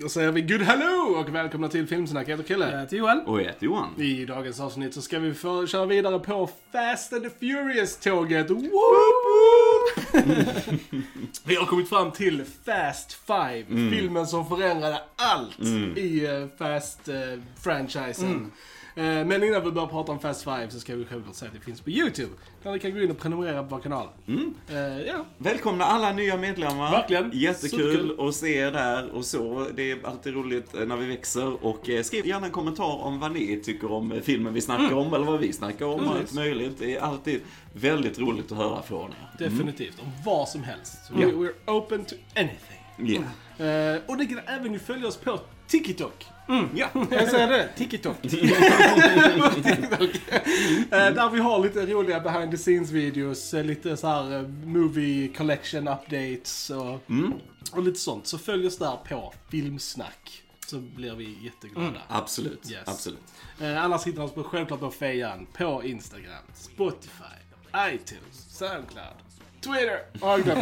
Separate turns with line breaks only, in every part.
Då säger vi good hello och välkomna till Filmsnack. Jag heter Kille.
Jag heter Joel.
Och jag heter Johan.
I dagens avsnitt så ska vi få köra vidare på Fast and the Furious-tåget. Woop, woop. vi har kommit fram till Fast Five, filmen som förändrade allt i uh, Fast-franchisen. Eh, men innan vi börjar prata om Fast Five så ska vi självklart säga att det finns på YouTube. Där ni kan gå in och prenumerera på vår kanal. Eh, ja,
Välkomna alla nya medlemmar.
Verkligen.
Jättekul
Superkul.
att se er där och så. Det är alltid roligt eh, när vi växer. Och eh, skriv gärna en kommentar om vad ni tycker om eh, filmen vi snackar om eller vad vi snackar om.
Precis.
Allt möjligt. Det är alltid väldigt roligt att höra från er.
definitivt. Om vad som helst.
Ja.
we, we're open to anything.
Ja.
Eh, och ni kan även följa oss på TikTok.
Ja.
Jag säger det, TikTok. TikTok. Eh, där vi har lite roliga behind the scenes videos, eh, lite så här eh, movie collection updates och,
Mm.
och lite sånt. Så följ oss där på Filmsnack. Så blir vi jätteglada.
Absolut.
Yes.
Absolut.
Eh, annars hittar ni oss på, självklart på Fejan, på Instagram, Spotify, iTunes, Soundcloud, Twitter. Ja, jag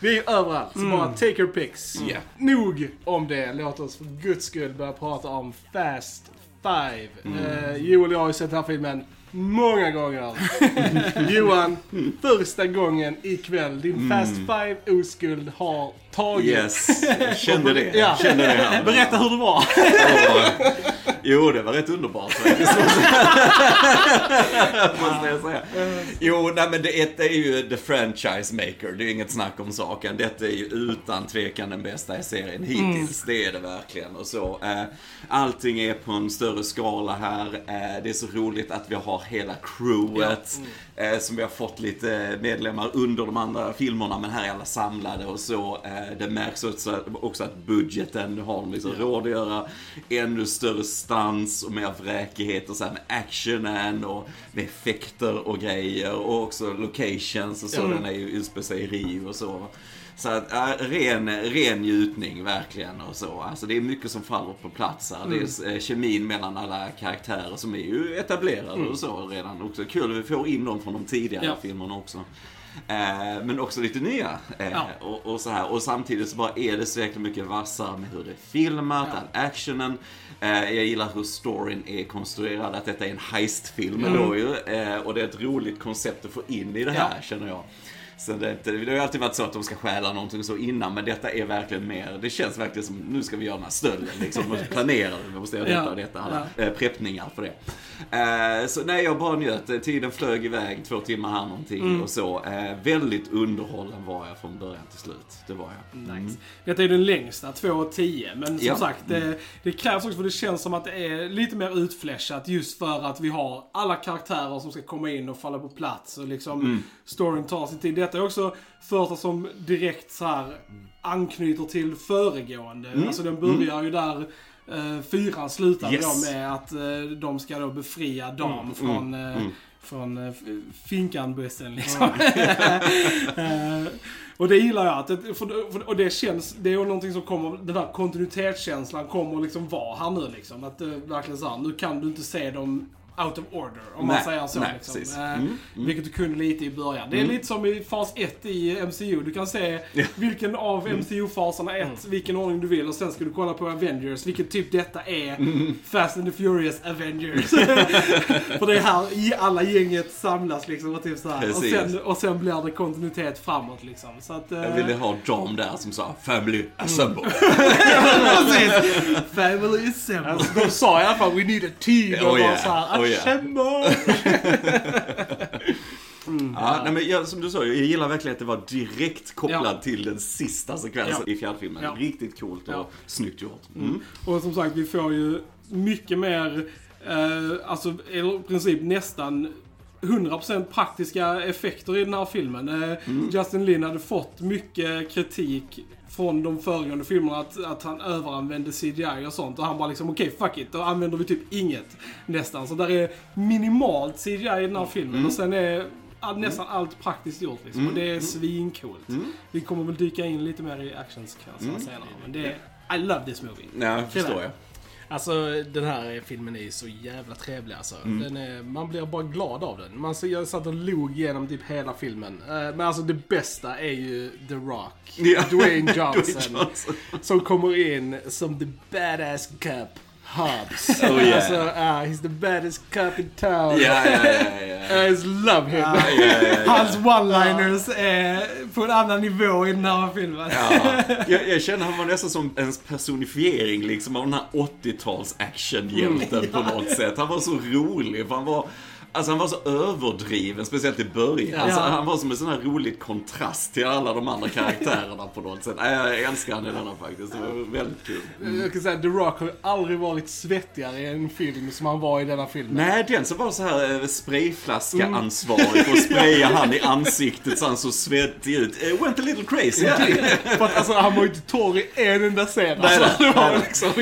Vi är överallt, så bara take your pics.
Ja.
Nog om det. Låt oss för guds skull börja prata om Fast Five. Eh, Joel och jag har ju sett den här filmen många gånger. Johan, första gången ikväll. Din Fast Five oskuld har tagit.
Yes. Jag kände det.
Ja.
Kände det här.
Berätta hur det var.
Jo, det var rätt underbart faktiskt. Måste jag säga. Jo, nej men det ett är ju the franchise maker. Det är inget snack om saken. Detta är ju utan tvekan den bästa i serien hittills. Det är det verkligen. Och så, eh, allting är på en större skala här. Eh, det är så roligt att vi har hela crewet. Eh, som vi har fått lite medlemmar under de andra filmerna, men här är alla samlade och så. Eh, det märks också, att budgeten, har liksom råd att göra ännu större stans och mer vräkighet och med actionen och med effekter och grejer och också locations och så.
Mm.
Den är ju utspelar sig i Rio och så. Så att, äh, ren, ren njutning verkligen och så. Alltså det är mycket som faller på plats här. Det är eh, kemin mellan alla karaktärer som är ju etablerade och så redan också. Kul att vi får in dem från de tidigare
Ja.
filmerna också. Eh, men också lite nya. Eh,
Ja.
och, och så här. Och samtidigt så bara är det så jäkla mycket vassare med hur det är filmat,
Ja.
all actionen. Eh, jag gillar hur storyn är konstruerad, att detta är en heistfilm
Mm.
då ju. Och det är ett roligt koncept att få in i det här,
Ja.
känner jag. Så det, det har alltid varit så att de ska stjäla någonting så innan, men detta är verkligen mer, det känns verkligen som, nu ska vi göra den här stölden liksom. Vi måste planera, vi måste göra detta
Ja.
och detta, alla eh, preppningar för det. Eh, så nej, jag bara njöt. Tiden flög iväg, två timmar här någonting
Mm.
och så. Eh, väldigt underhållen var jag från början till slut. Det var jag.
Nice. Detta är den längsta, 2.10. Men som
Ja.
sagt, det, det krävs också för det känns som att det är lite mer utfläschat just för att vi har alla karaktärer som ska komma in och falla på plats och liksom storyn tar sin tid. Detta är också första som direkt så här anknyter till föregående. Alltså den börjar ju där Uh, fyran slutar
Yes.
då med att eh, de ska då befria Dam från, uh, från uh, finkanbussen liksom. Eh, och det gillar jag. Att det, för, för, och det känns, det är någonting som kommer, den där kontinuitetskänslan kommer liksom vara här nu liksom. Att det verkligen så här, nu kan du inte se dem out of order, om man
Nej,
säger så.
nej,
liksom.
precis.
Eh,
Mm,
Vilket du kunde lite i början. Det är lite som i fas 1 i MCU. Du kan se vilken av
Mm.
MCU-faserna 1, vilken ordning du vill. Och sen ska du kolla på Avengers, vilket typ detta är
Mm.
Fast and the Furious Avengers. För det är här i- alla gänget samlas liksom och typ så här. Och sen, och sen blir det kontinuitet framåt liksom. Så att... eh,
Jag ville ha Dom där som sa Family Assemble.
Precis! Family assemble. Alltså, de sa i alla fall We need a team.
Oh
och
yeah,
bara såhär
yeah.
Assemble!
Ja, nej, men jag, som du sa, jag gillar verkligen att det var direkt kopplad
Ja.
till den sista sekvensen i fjärrfilmen. Riktigt coolt och
Ja.
snyggt gjort. Mm.
Och som sagt, vi får ju mycket mer, eh, alltså i princip nästan 100% praktiska effekter i den här filmen. Eh, Justin Lin hade fått mycket kritik från de föregående filmerna att, att han överanvände CGI och sånt. Och han bara liksom, okej fuck it, då använder vi typ inget nästan. Så där är minimalt CGI i den här filmen. Och sen är all, nästan allt praktiskt gjort liksom. Och det är svincoolt. Vi kommer väl dyka in lite mer i actionsekvenserna senare. Men det är, I love this movie.
Ja, förstår jag.
Alltså den här filmen är ju så jävla trevlig alltså. Den är, man blir bara glad av den. Man, jag satt och log igenom typ hela filmen. Eh, Men alltså det bästa är ju The Rock.
Ja.
Dwayne Johnson.
Dwayne Johnson.
Som kommer in som the badass cup. Hobbs.
Oh, yeah.
Alltså, ah, he's the baddest cup in town.
Ja, ja, ja, ja.
I just love him.
Ja, ja, ja.
Hans one-liners är på en annan nivå i den här filmen.
Ja, jag, jag känner han var nästan som en personifiering liksom av den här 80-tals actionhjälten på något sätt. Han var så rolig, för han var Alltså han var så överdriven, speciellt i början. Alltså,
Ja.
han var som en sån här rolig kontrast till alla de andra karaktärerna på något sätt. Jag älskar han i denna faktiskt. Det var väldigt kul.
Jag kan säga The Rock har ju aldrig varit svettigare i en film som han var i denna filmen.
Nej, den som var så här eh, sprayflaska-ansvarig för att spraya han i ansiktet så han så svettig ut. Eh, went a little crazy.
För att alltså, han var ju inte torr i en enda scen.
Nej,
Alltså, det var liksom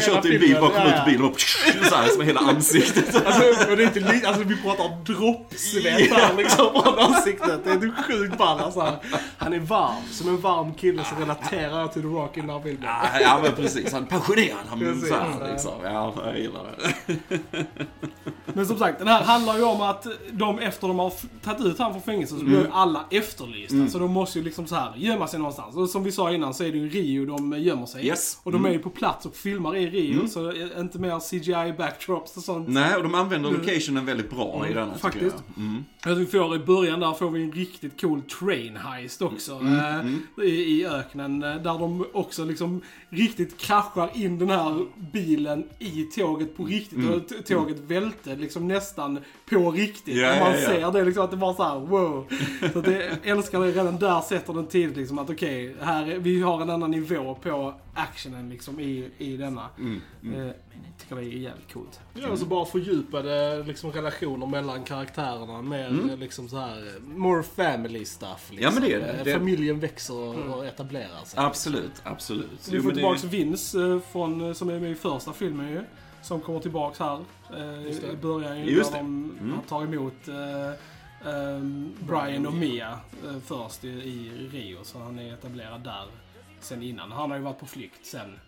kört i en bil, bara kom ut ur bilen och så här, som hela ansiktet.
Alltså, och det är inte alltså vi pratar droppsvett här liksom från ansiktet. Det är sjukt ball alltså. Han är varm, som en varm kille så relaterar jag till The Rock i den här filmen.
Ja, ja men precis. Han är passionerad. Han
Precis.
så här, liksom. Ja, jag gillar det.
Men som sagt, den här handlar ju om att de efter de har tagit ut han från fängelset så blir
Mm.
ju alla efterlysta. Så de måste ju liksom så här gömma sig någonstans. Och som vi sa innan så är det ju Rio de gömmer sig.
Yes.
Och de är ju på plats och filmar i Rio. Så det är inte mer CGI backdrops och sånt.
Nej, och de använder locationen väldigt bra i denna, tycker
Faktiskt.
jag. Mm.
Jag vi får i början där får vi en riktigt cool train heist också.
Mm,
eh, I, I öknen. eh, Där de också liksom riktigt kraschar in den här bilen i tåget på riktigt. Och t- tåget välte liksom nästan på riktigt.
Mm.
Och man
ja.
ser det liksom att det var så här: wow. Så att jag älskar det redan där sätter den tidigt liksom att okej, här är- vi har en annan nivå på actionen liksom i, i denna.
Mm,
Eh, tycker det är jävligt coolt.
Ja, alltså bara fördjupade liksom, relationer mellan karaktärerna. Mer
Mm.
liksom så här, more family stuff. Liksom.
Ja, men det är det.
Eh,
Det-
Familjen växer och, och etablerar sig.
Absolut, absolut.
Vi får
men det-
tillbaks Vince eh, från, eh, som är med i första filmen ju. Som kommer tillbaks här eh, i början ju.
Just
där de
Mm.
han tar emot eh, ehm, Brian och Mia eh, först i, i Rio. Så han är etablerad där sen innan. Han har ju varit på flykt sen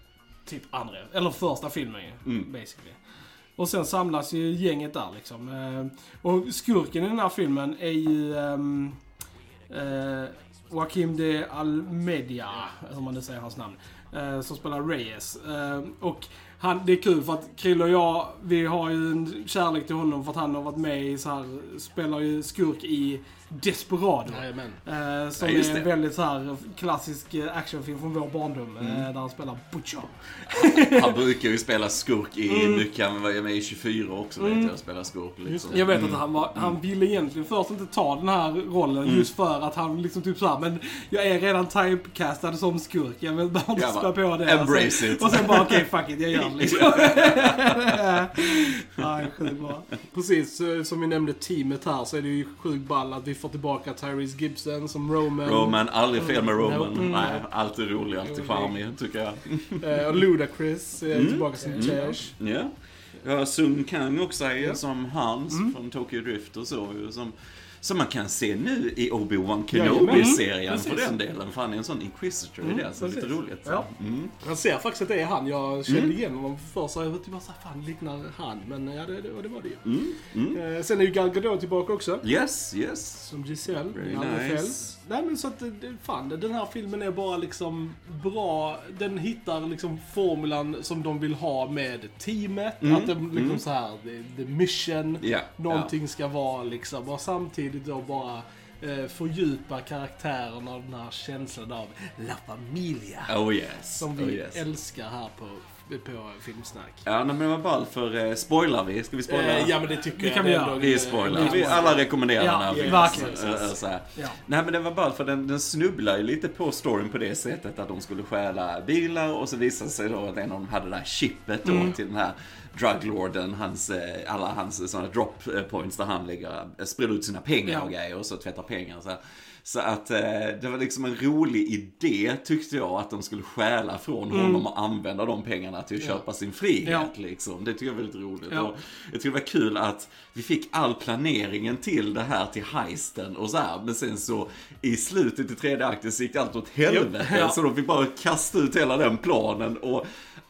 typ andra, eller första filmen ju.
Mm.
Basically. Och sen samlas ju gänget där liksom. Eh, och skurken i den här filmen är ju Um, uh, Joaquim de Almedia, hur man nu säger hans namn. Uh, som spelar Reyes. Uh, och han, det är kul för att Krill och jag, vi har ju en kärlek till honom för att han har varit med i så här, spelar ju skurk i Desperado.
Jajamän.
Eh, som
Ja,
är en väldigt så här klassisk eh, actionfilm från vår barndom.
Mm.
Eh, där han spelar Butcher.
Han brukar ju spela skurk i mycket. Han var med i 24 också vet jag. Spela skurk liksom.
Jag vet att han, var, han ville egentligen först inte ta den här rollen
Mm.
just för att han liksom typ såhär, men jag är redan typecastad som skurk. Jag bara inte spä på det.
embrace
sen,
it.
Och sen bara okej, fuck it, jag gör det liksom. ja, sjukt bra.
Precis, eh, som vi nämnde teamet här så är det ju sjukt ball att vi får tillbaka Tyrese Gibson som Roman.
Roman, aldrig fel med Roman.
Mm.
Nej, alltid rolig, alltid charmig, tycker jag.
Eh, och Ludacris är
Mm.
tillbaka som Chash.
Ja. Ja, Sun Kang också är
Ja.
som Hans
Mm.
från Tokyo Drift och så som som man kan se nu i Obi-Wan. Kenobi-serien för
Precis.
den delen. För han är en sån inquisitor i det, så lite
precis.
roligt.
Ja.
Mm.
Man ser faktiskt att det är han. Jag kände
Mm.
igen honom först så jag var typ bara såhär, fan liknar han. Men ja, det, det, det var det ju.
Mm. Mm.
Eh, sen är ju Gal Gadot tillbaka också.
Yes, yes.
Som Giselle
Very nice.
Fäll. Nej men så att, det- fan den här filmen är bara liksom bra. Den hittar liksom formulan som de vill ha med teamet.
Mm,
Att det liksom
mm.
så här, the, the mission.
Ja,
Någonting ska vara liksom. Och samtidigt då bara eh, fördjupa karaktärerna och den här känslan av La Familia.
Oh yes.
Som vi
oh, yes.
älskar här på, på Filmsnack.
Ja, nej, men det var ball för eh, spoilar vi? Ska vi spoila?
Eh, ja men det tycker
Det
jag.
kan vi göra.
Vi spoilar.
eh,
Vi alla rekommenderar
Ja,
den här filmen.
verkligen.
Så, eh, så här.
Ja.
Nej men det var bara för den, den snubblar ju lite på storyn på det sättet att de skulle stjäla bilar och så visade sig då att en av dem hade det här chippet då
Mm.
till den här druglorden, hans, eh, alla hans sådana drop eh, points där han lägger, eh, sprider ut sina pengar
Ja.
och grejer och så tvättar pengar. Så, så att eh, det var liksom en rolig idé tyckte jag att de skulle stjäla från honom och använda de pengarna till att köpa sin frihet
Mm. Ja.
liksom. Det tycker jag är väldigt roligt.
Ja.
Och jag tycker det var kul att vi fick all planeringen till det här, till heisten och så här. Men sen så i slutet i tredje akten så gick allt åt helvete.
Ja.
Så de fick bara kasta ut hela den planen och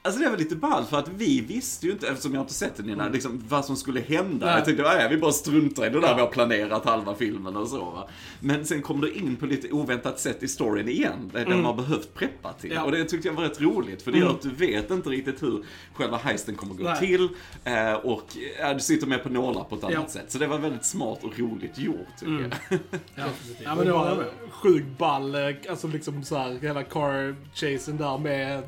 Alltså det var lite ballt för att vi visste ju inte, eftersom jag inte sett den innan,
Mm.
liksom, vad som skulle hända.
Nej.
Jag tänkte, ja, vi bara struntar i det där vi har planerat halva filmen och så va. Men sen kom det in på lite oväntat sätt i storyn igen, det den man behövt preppa till.
Ja.
Och det tyckte jag var rätt roligt, för det gör att du vet inte riktigt hur själva heisten kommer gå
Nej.
till. Eh, och ja, du sitter med på nålar på ett annat
Ja.
sätt. Så det var väldigt smart och roligt gjort, tycker
Mm.
jag.
Ja,
Ja,
men det var.
Sjukt ball, eh, alltså liksom så här, hela car chasen där med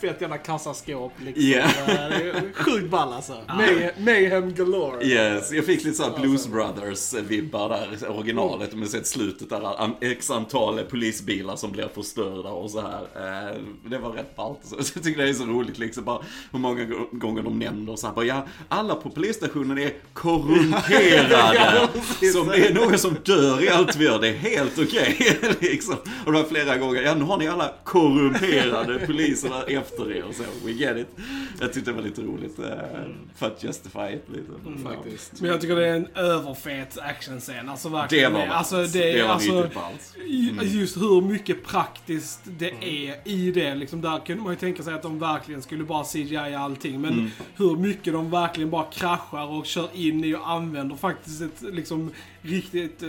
fett jävla kassaskåp liksom. Det är Sjukt ball alltså. May, mayhem galore.
Yes, jag fick lite såhär Blues Brothers-vibbar där, originalet. Om du sett slutet där, an- x antal polisbilar som blir förstörda och så här. Eh, Det var rätt ballt. Så Jag tycker det är så roligt liksom, bara hur många gå- gånger de nämner så här, bara, ja, alla på polisstationen är korrumperade. Som det är någon som dör i allt vi gör, det är helt okej. liksom. Och det var flera gånger, ja nu har ni alla korrumperade poliser där efter er och så, we get it. Jag tyckte det var lite roligt, eh, för att justify it lite.
Faktiskt.
Men jag tycker det är en överfet actionscen. Alltså verkligen.
Det var
alltså, det,
Det var
alltså,
riktigt ballt. Mm.
Just hur mycket praktiskt det är i det. Liksom, där kunde man ju tänka sig att de verkligen skulle bara CGI allting. Men
Mm.
hur mycket de verkligen bara kraschar och kör in i och använder faktiskt ett liksom, riktigt eh,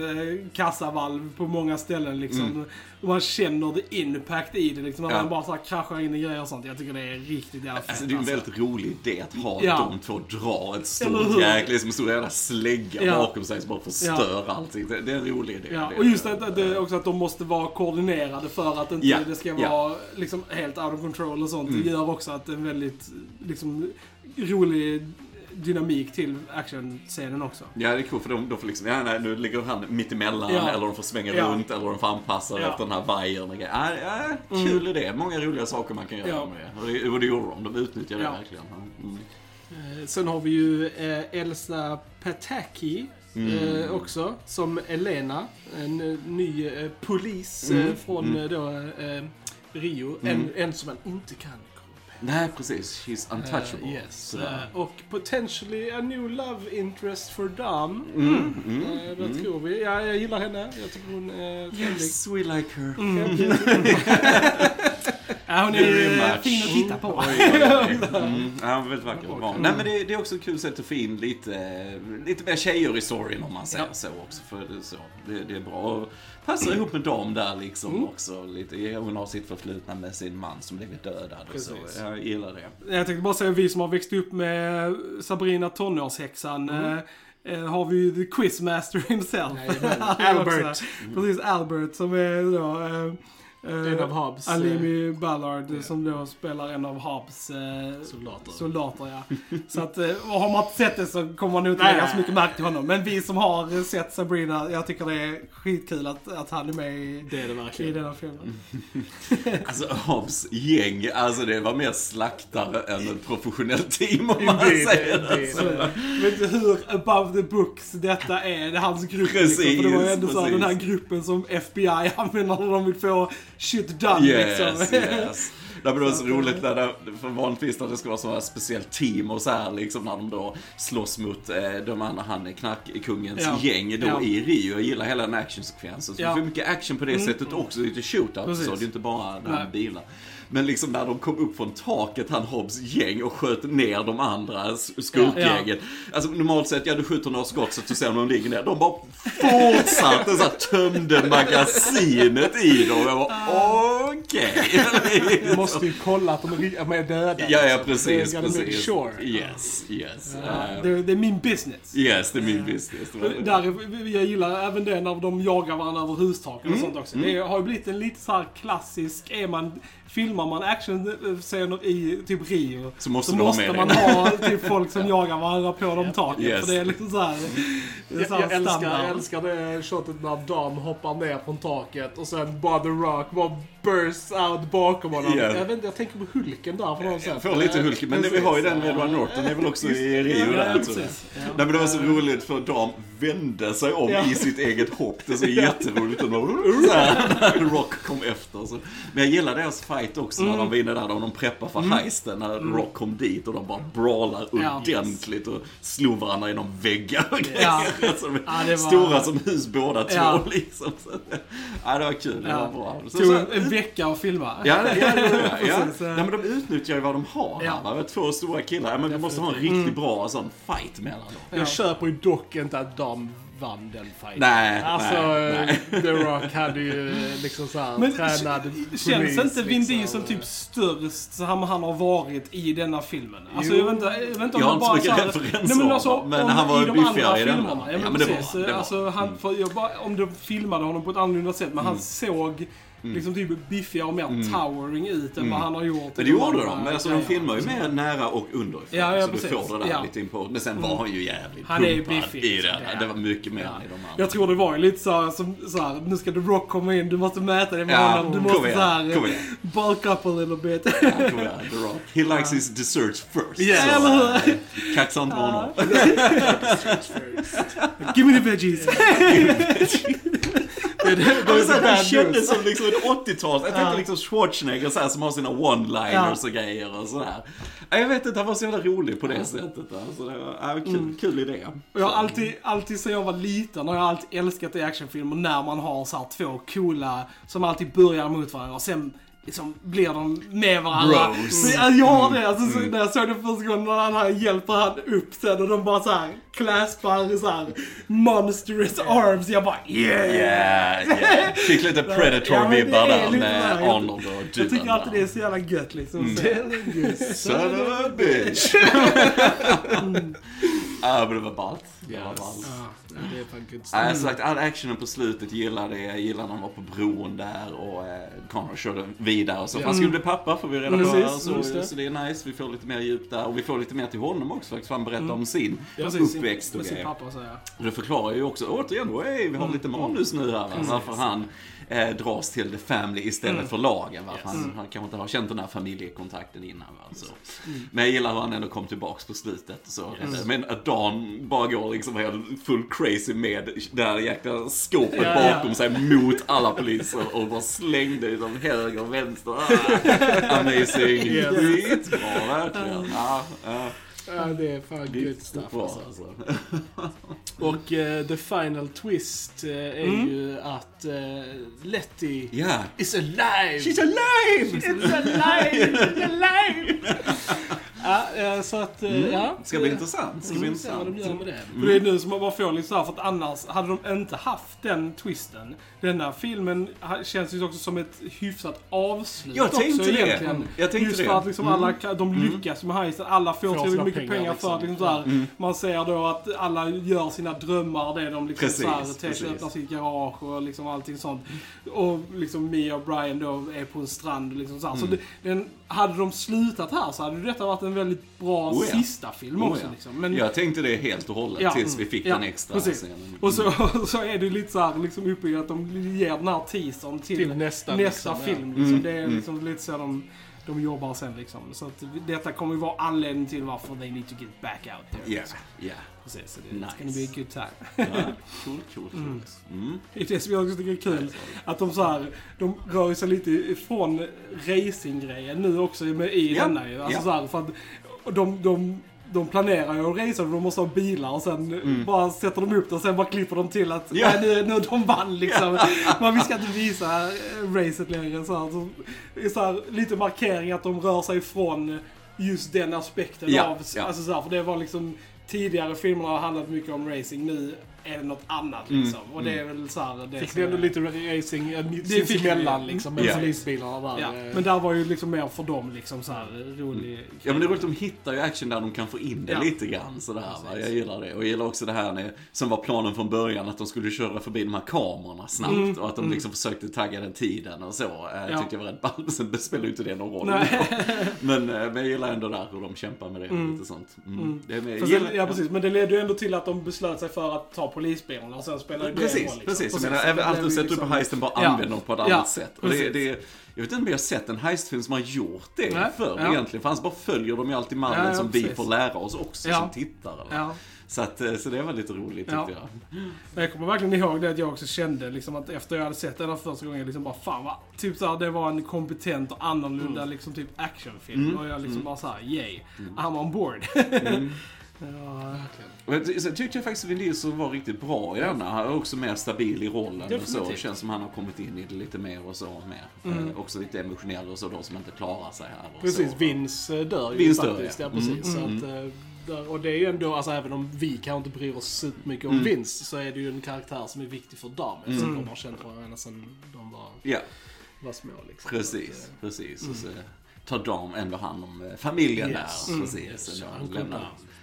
kassavalv på många ställen. Liksom. Och man känner the impact i det. Liksom, när
Mm. Ja.
man bara så här, kraschar in i grejer och sånt. Jag tycker det är riktigt jävla fett.
Alltså det är en väldigt rolig idé att ha
Ja.
de två dra ett stort jäkla, liksom en stor jävla slägga
Ja.
bakom sig som bara förstör allting. Det, det är en rolig idé.
Ja,
Det-
och just att, att det, också att de måste vara koordinerade för att inte
Ja,
det ska
ja. Mm.
vara liksom helt out of control och sånt. Det gör också att det är en väldigt liksom, rolig dynamik till actionscenen också.
Ja, det är coolt för de, de får liksom, ja nej, nu ligger han mitt emellan
Ja.
eller de får svänga
Ja.
runt eller de får anpassa
Ja.
efter den här vajern och grejer. Ja, ja, kul idé. Många roliga saker man kan göra
Ja.
med det. Och det. Och det gjorde de. De utnyttjade
Ja.
det verkligen. Mm.
Eh, Sen har vi ju eh, Elsa Pataki
Mm.
eh, också, som Elena. En ny eh, polis
Mm.
eh, från eh, då, Rio. En, en som man inte kan.
Nej, precis. She's untouchable.
Eh, yes. Eh, och potentially a new love interest for Dom.
Mm, mm,
Eh, vad tror vi? Ja, jag gillar henne. Jag tycker hon är trevlig.
Yes, we like her.
Ja, hon är fin att titta på.
Oj, oj, oj. Mm, ja, väldigt vacker. Bra. Nej, men det, det är också ett kul sätt att få in lite, lite mer tjejer i storyn om man säger
Ja.
så också. För det, är så, det, det är bra. Och passar ihop med dem där liksom också. Lite, hon har sitt förflutna med sin man som blivit dödad och så. Jag gillar det.
Jag tänkte bara säga, vi som har växt upp med Sabrina tonårshäxan.
Mm.
Eh, eh, har vi ju the quizmaster himself. Också-
Albert.
Precis, Albert som är då... Eh, eh,
En av Hobbs eh,
Alimi Ballard som då spelar en av Hobbs eh,
soldater.
soldater. Ja. Så att, och har man inte sett det så kommer man nog inte lägga så mycket märke till honom. Men vi som har sett Sabrina, jag tycker det är skitkul att, att han är med i,
Det är det
i
verkligen.
den här filmen.
Alltså Hobbs gäng, alltså det var mer slaktare än ett professionellt team om man
Indeed,
säger
indeed.
Så, vet inte hur above the books detta är, det är hans grupp.
Precis,
liksom, för det var ju ändå så här, den här gruppen som FBI använder när de vill få shit done.
Yes,
liksom.
yes. Det var så roligt när det, för vanligtvis när det ska vara sådana speciellt team och så här liksom när de då slåss mot eh, de andra, han är knarkkungens
Ja.
gäng då
Ja.
i Rio. Jag gillar hela den actionsekvensen. Så
Ja.
det får mycket action på det sättet också, lite shootout så, det är inte bara det här bilar. Men liksom när de kom upp från taket, han Hobbs gäng, och sköt ner de andra s- skurkgängen. Alltså normalt sett, ja du skjuter några skott så att du ser om de ligger ner. De bara fortsatte så här, tömde magasinet i dem. Jag bara, okej.
Du måste ju kolla att de är, döda.
Ja, ja
liksom.
precis, precis.
Sure.
Yes, yes.
Ja,
Uh,
det, det är min business.
yes, det är min business. Det.
Där, jag gillar även det när de jagar varandra över hustaken
Mm.
och sånt också. Det har ju blivit en lite så här klassisk, är man, filmar man actionscener i typ Rio
Så måste
så måste man ha typ folk som jagar varandra på de taken.
Yes.
För det är liksom så här, det är
Jag,
så här
jag, älskar,
standard.
jag älskar det shotet när Dom hoppar ner från taket och sen bara The Rock bara bursts out bakom honom.
Ja.
Jag, vet inte, jag tänker på Hulken där för något sätt.
Får lite Hulk, men det, vi har ju den med Edward Norton, det är väl också i Rio
Ja,
där
precis. Ja.
Nej men det var så roligt för Dam vände sig om
Ja.
i sitt eget hopp. Det är så jätteroligt. Och när Rock kom efter. Så. Men jag gillar deras fight också när de var inne där. När de preppar för heisten. När Rock kom dit och de bara brawlar ordentligt och slog varandra genom väggar och grejer. Alltså,
var-
Stora som hus båda två
Ja.
liksom. Så, ja, det var kul. Det
Ja.
var bra. Så, så,
vecka att filma.
Ja, det, ja, ja, ja.
Precis, eh.
Nej, men de utnyttjar ju vad de har
Ja.
här. va? Två stora killar. Ja, men vi måste ha en riktigt bra sån fight mellan dem.
Jag köper ju dock inte att de vann den fighten.
Nej,
Alltså,
nej,
The Rock hade ju liksom såhär
Men
tränad
känns
polis,
inte Vin
liksom.
Diesel typ störst som han har varit i denna filmen? Alltså
Jo.
jag vet inte, jag vet inte om
Jag har
han
inte så
bara
mycket
så
referenser
Nej men alltså,
men
om,
han var
i de
biffigare
andra
i den.
filmerna. Ja,
Ja,
men
men det var- det var.
Alltså, han, för jag bara, om de filmade honom på ett annorlunda sätt, men han såg liksom typ biffigare och mer towering ut än vad han har gjort.
Mm. Men det
de
gjorde de. Men alltså, de filmar ju mer nära och underifrån.
Ja, ja,
så
precis.
du får det där
Ja.
lite in på. Men sen var han ju jävligt
Han är ju
pumpad
biffig,
i
liksom.
den.
Ja.
Det var mycket mer
Ja.
än i de andra.
Jag tror det var ju lite såhär, som såhär, nu ska The Rock komma in, du måste mäta dig med
Ja,
honom. Du måste såhär, bulk up a little bit.
Ja, kom igen, The Rock. He likes his desserts first.
Ja,
Så,
eller
eh, Kaxa inte på honom.
Give me the veggies.
Det, det,
kändes som liksom ett 80-tals. Jag tänkte liksom Schwarzenegger så här, som har sina one-liners och grejer och sådär. Ja, Jag vet inte, han var så jävla rolig på det sättet. Alltså, det var, kul,
Mm.
kul idé.
Jag har alltid, alltid sen jag var liten har jag alltid älskat i actionfilmer när man har så här två coola som alltid börjar mot varandra och sen liksom blir de med varandra.
Bros.
Men, ja, jag har det. Alltså, så, när jag såg det första gången när han här hjälper han upp sen och de bara så här claspar så här monstrous arms. Jag bara yeah!
Yeah, yeah. Fick lite
Ja,
Predator-vibbar
det är
där
lite
med
där. Jag-
Arnold och
Jag
Dylan.
tycker alltid det är så jävla gött liksom.
Mm. Son of a bitch. Ja, men det var ballt. Det var ballt.
Ja, det är fan
Ja,
Mm.
sagt, all actionen på slutet gillade jag. Jag gillade när de var på bron där och eh, Connor körde vidare och så. Han skulle bli pappa får vi reda på
Mm.
här.
Precis, just
Så,
det.
så det är nice. Vi får lite mer djup där. Och vi får lite mer till honom också faktiskt. För han berättar om sin
Precis,
uppväxt och
med sin
grejer.
pappa så.
Och det förklarar ju också, återigen, hey, vi har lite manus nu här. Va? Varför han eh, dras till the family istället för lagen. Varför han, han kanske inte har känt den här familjekontakten innan. Va? Så. Men jag gillar hur han ändå kom tillbaks på slutet. Och så. Men att Dan bara går liksom helt full crazy med det här jäkla skåpet
Ja, ja.
bakom sig mot alla poliser och bara slängde liksom höger och vänster. Ah, amazing.
Yes.
Skitbra verkligen. Ja, ja.
Ja, det är fan good stuff
bra
alltså.
alltså.
Och eh, the final twist eh, är
Mm.
ju att uh, Letty
Ja.
is alive!
She's alive!
It's alive! It's alive! ja, eh, så att, eh, ja.
Ska bli intressant. Ska bli
Mm, se vad de
intressant.
gör med det.
För det är nu som man bara får lite så här, för att annars hade de inte haft den twisten. Denna filmen känns ju också som ett hyfsat avslut
Jag tänkte
också
det.
egentligen.
Jag tänkte
Just
det.
för att liksom alla, ka- de lyckas med heisten, alla får tillräckligt
sina
mycket
pengar,
pengar, för att
liksom.
liksom så här, man ser då att alla gör sina drömmar, det de liksom
Precis,
så här,
precis.
Öppnar sitt garage och liksom allting sånt. Och liksom Mia och Brian då är på en strand och liksom så här. Så
Mm.
det, den, hade de slutat här så hade detta varit en väldigt bra
Oh ja.
sista film
Oh
också
ja.
liksom. Men,
Jag tänkte det helt och hållet
Ja,
tills vi
mm.
fick
Ja,
den extra
precis.
scenen.
Och så, så är det lite så här liksom uppbyggt att de ger den här teasern till,
Till nästa,
nästa
liksom, ja.
film. Liksom.
Mm,
Det är
mm.
liksom lite så de, de jobbar sen liksom. Så att detta kommer ju vara anledningen till varför they need to get back out there.
Ja,
liksom.
ja.
Precis, så det,
Nice.
gonna be a good time.
Ja, Cool, cool, cool. Mm.
Det är det som jag också tycker är kul. Att de så här, de rör sig lite ifrån racinggrejen nu också med, i
Ja,
denna ju. Alltså
ja.
så här, för att de, de, de planerar ju att racea och de måste ha bilar och sen bara sätter de upp det och sen bara klipper de till att
Mm. Ja.
nej, nu, nu de vann liksom. Men vi ska inte visa eh, racet längre. Så här, så, så här, lite markering att de rör sig ifrån just den aspekten
Ja,
av, alltså så här, för det var liksom tidigare filmerna har handlat mycket om racing, nu är det något annat
Mm,
liksom. Och det är väl så här, det
Fick ni ändå
är-
lite racing eh, sinsemellan liksom med polisbilarna där.
Ja,
eh.
men där var ju liksom mer för dem liksom så här rolig
Ja men det är roligt, de hittar ju action där de kan få in det
Ja.
lite grann sådär va.
Precis.
Jag gillar det. Och jag gillar också det här när, som var planen från början, att de skulle köra förbi de här kamerorna snabbt.
Mm,
Och att de liksom försökte tagga den tiden och så. Eh, Jag
Ja.
tyckte jag var rätt ball. Sen spelar ju inte det någon roll.
Nej.
Men, men jag gillar ändå där hur de kämpar med det.
Mm.
Lite sånt. Mm.
Mm.
Det är gillar-
sen, ja precis, men det ledde ju ändå till att de beslöt sig för att ta polisbilarna och sen spelade det
Precis,
roll. Liksom.
precis. Jag menar,
det
även allt du
ju
sätter upp
liksom-
på heisten bara
Ja.
använder dem på ett
Ja,
annat sätt. Och det, det, jag vet inte om jag har sett en heistfilm som har gjort det
Nej,
förr
ja.
egentligen. För annars bara följer de ju alltid mallen
Ja, ja,
som vi
precis.
får lära oss också
Ja.
som tittare.
Ja.
Så, att, eh, så det var lite roligt tyckte
Ja.
jag.
Jag kommer verkligen ihåg det att jag också kände liksom att efter jag hade sett den första gången, liksom bara fan vad, typ såhär, det var en kompetent och annorlunda liksom typ actionfilm.
Mm.
Och jag liksom
Mm.
bara såhär, yay, I'm on board.
Mm.
Ja,
Sen tyckte jag faktiskt att Vin var riktigt bra i denna. Han är också mer stabil i rollen och så.
Definitivt.
Känns som han har kommit in i det lite mer och så. Mer. Eh, också lite emotionell och så då som inte klarar sig här. Och
Precis,
så.
Vince eh, dör ju
Vince dör,
faktiskt.
ja.
Ja, precis.
Mm,
Så att, eh, där, och det är ju ändå, alltså även om vi kanske inte bryr oss supermycket om
Mm.
Vince, så är det ju en karaktär som är viktig för dem. Eftersom de har känt varandra sedan de var,
Ja,
var små. Liksom.
precis.
Att,
precis. Så tar de ändå hand om eh, familjen
Yes.
där.
Mm.
Precis.
Yes,
Och
han
lämnar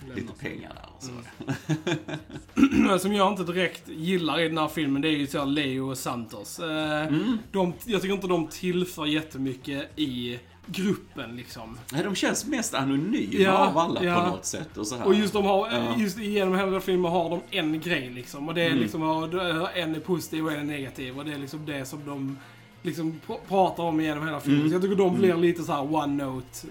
lämna.
lite pengar där och så.
som jag inte direkt gillar i den här filmen, det är ju så Leo och Santos. Eh,
Mm.
de, jag tycker inte de tillför jättemycket i gruppen liksom.
Nej, de känns mest anonyma
Ja,
av alla
ja.
på något sätt. Och, så här.
Och just de har,
Ja.
just genom hela filmen har de en grej liksom. Och det är
Mm.
liksom, en är positiv och en är negativ. Och det är liksom det som de liksom pr- pratar om genom hela filmen.
Mm.
Så jag tycker de blir lite så här one note.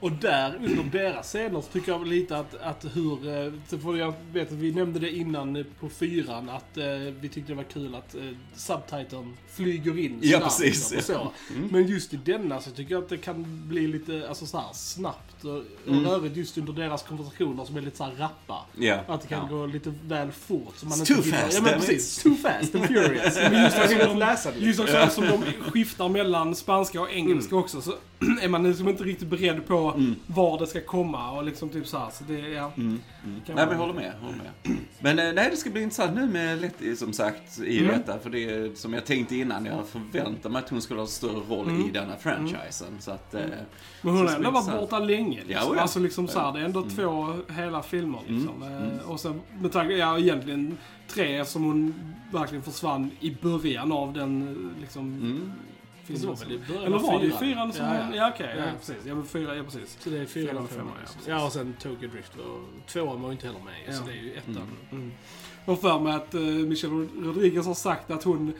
Och där, under deras scener, så tycker jag lite att, att hur... eh, För jag vet att vi nämnde det innan eh, på fyran, att eh, vi tyckte det var kul att eh, subtiteln flyger in
Ja, precis,
och så. Men just i denna så tycker jag att det kan bli lite alltså, så här, snabbt och, och
Mm.
rörigt just under deras konversationer som är lite så här rappa.
Ja.
Att det kan
ja.
gå lite väl fort. Så man
It's
inte
too fast,
Ja, men precis. Too fast and furious.
Men just
hinner
de,
läsa det.
just också som de skiftar mellan spanska och engelska också så är man liksom inte riktigt beredd på
Mm.
var det ska komma och liksom typ så här. Så det, ja.
Mm, mm. Nej, men jag håller med. Håller med. Men eh, nej, det ska bli intressant nu med Letty som sagt i
Mm.
detta. För det är som jag tänkte innan, jag förväntar mig att hon skulle ha större roll
Mm.
i denna franchisen. Så att... Eh,
Men hon har ändå varit borta länge. Liksom.
Ja, oja.
Alltså liksom så här,
Ja.
det är ändå
Mm.
två hela filmer liksom.
Mm.
Eh,
Mm.
Och sen med tanke, ja egentligen tre eftersom hon verkligen försvann i början av den liksom
mm.
Det väl i början
Eller var det i
fyran?
fyran som
Ja, ja.
Ja okej, ja.
Ja.
precis. Ja men fyra, ja precis.
Så det är fyra
Fyra
och
och
femma.
femma,
Ja,
ja, precis.
ja, och sen Tokyo Drift. Och tvåan var ju inte heller med
Ja.
så det är ju ettan.
Mm.
Jag har för mig att uh, Michelle Rodriguez har sagt att hon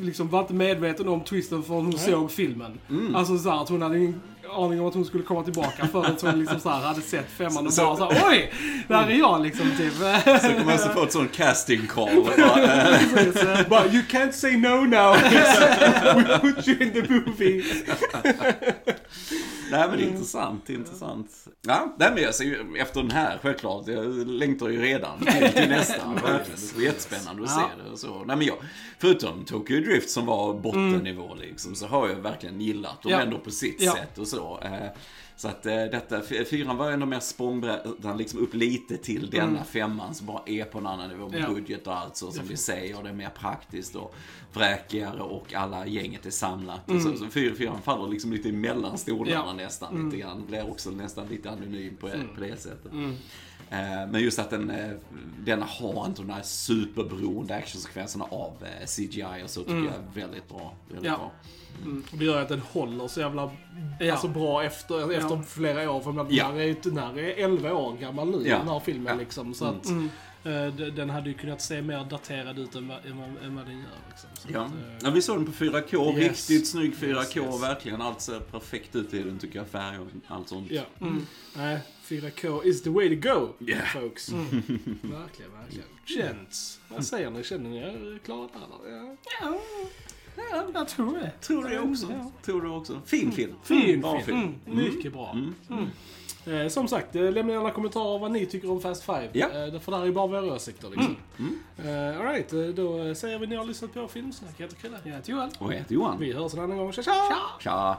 liksom var inte medveten om twisten förrän hon
Nej.
såg filmen.
Mm.
Alltså så här, att hon hade ingen aning om att hon skulle komma tillbaka förrän hon liksom så hade sett femman och
Så-
bara så här, oj! Där är jag liksom typ.
Så kommer jag så få ett sånt casting call. bara, eh,
But you can't say no now. We put you in the movie.
Nej men det är intressant, det är intressant. Ja, nej, men jag ser efter den här självklart, jag längtar ju redan till, till nästa. Det blir jättespännande att se det och så. Nej men jag, förutom Tokyo Drift som var bottennivå liksom, så har jag verkligen gillat dem
Ja.
ändå på sitt sätt och så. Så att eh, detta, fyran var ändå mer språngbrädan liksom upp lite till denna femman som bara är på en annan nivå med
Ja.
budget och allt så som vi säger. Och det är mer praktiskt och vräkigare och alla gänget är samlat. Och så, så fyr, fyran faller liksom lite mellan stolarna
Ja.
nästan lite grann. Blir också nästan lite anonym på, på det sättet.
Mm.
Eh, Men just att den, eh, den har inte de här superberoende actionsekvenserna av CGI och så tycker jag är väldigt bra. Väldigt
Ja.
bra.
Och det gör att den håller så jävla
Ja.
alltså, bra efter, efter
Ja.
flera år. För den,
Ja.
här är, den här är 11 år gammal nu,
Ja.
den här filmen.
Ja.
Liksom, så
Mm.
att,
Mm.
eh, den hade ju kunnat se mer daterad ut än vad, än vad, än vad den gör. Liksom. Så
Ja.
att, eh,
ja, vi såg den på 4K.
Yes.
Riktigt snygg 4K.
Yes, yes.
Verkligen. Allt ser perfekt ut i den tycker jag. Färg och allt sånt.
ja.
Mm.
Nej, 4K is the way to go,
Yeah.
folks. verkligen, verkligen. Gents, vad säger ni? Känner ni er klara där? Ja.
Ja, ja, jag tror det.
Tror det också.
Ja.
Tror det också. Fin film.
Fin
Bra
film.
film.
Mm. Mycket bra.
Mm.
Eh, som sagt, eh, lämna gärna kommentarer vad ni tycker om Fast Five.
Ja.
Eh, för där är ju bara våra åsikter liksom.
Mm.
Eh, Alright, eh, då säger vi ni har lyssnat på Filmsnack. Jag heter Chrille.
Jag heter Joel.
Och jag heter Johan.
Vi hörs en annan gång. Tja tja!
Tja!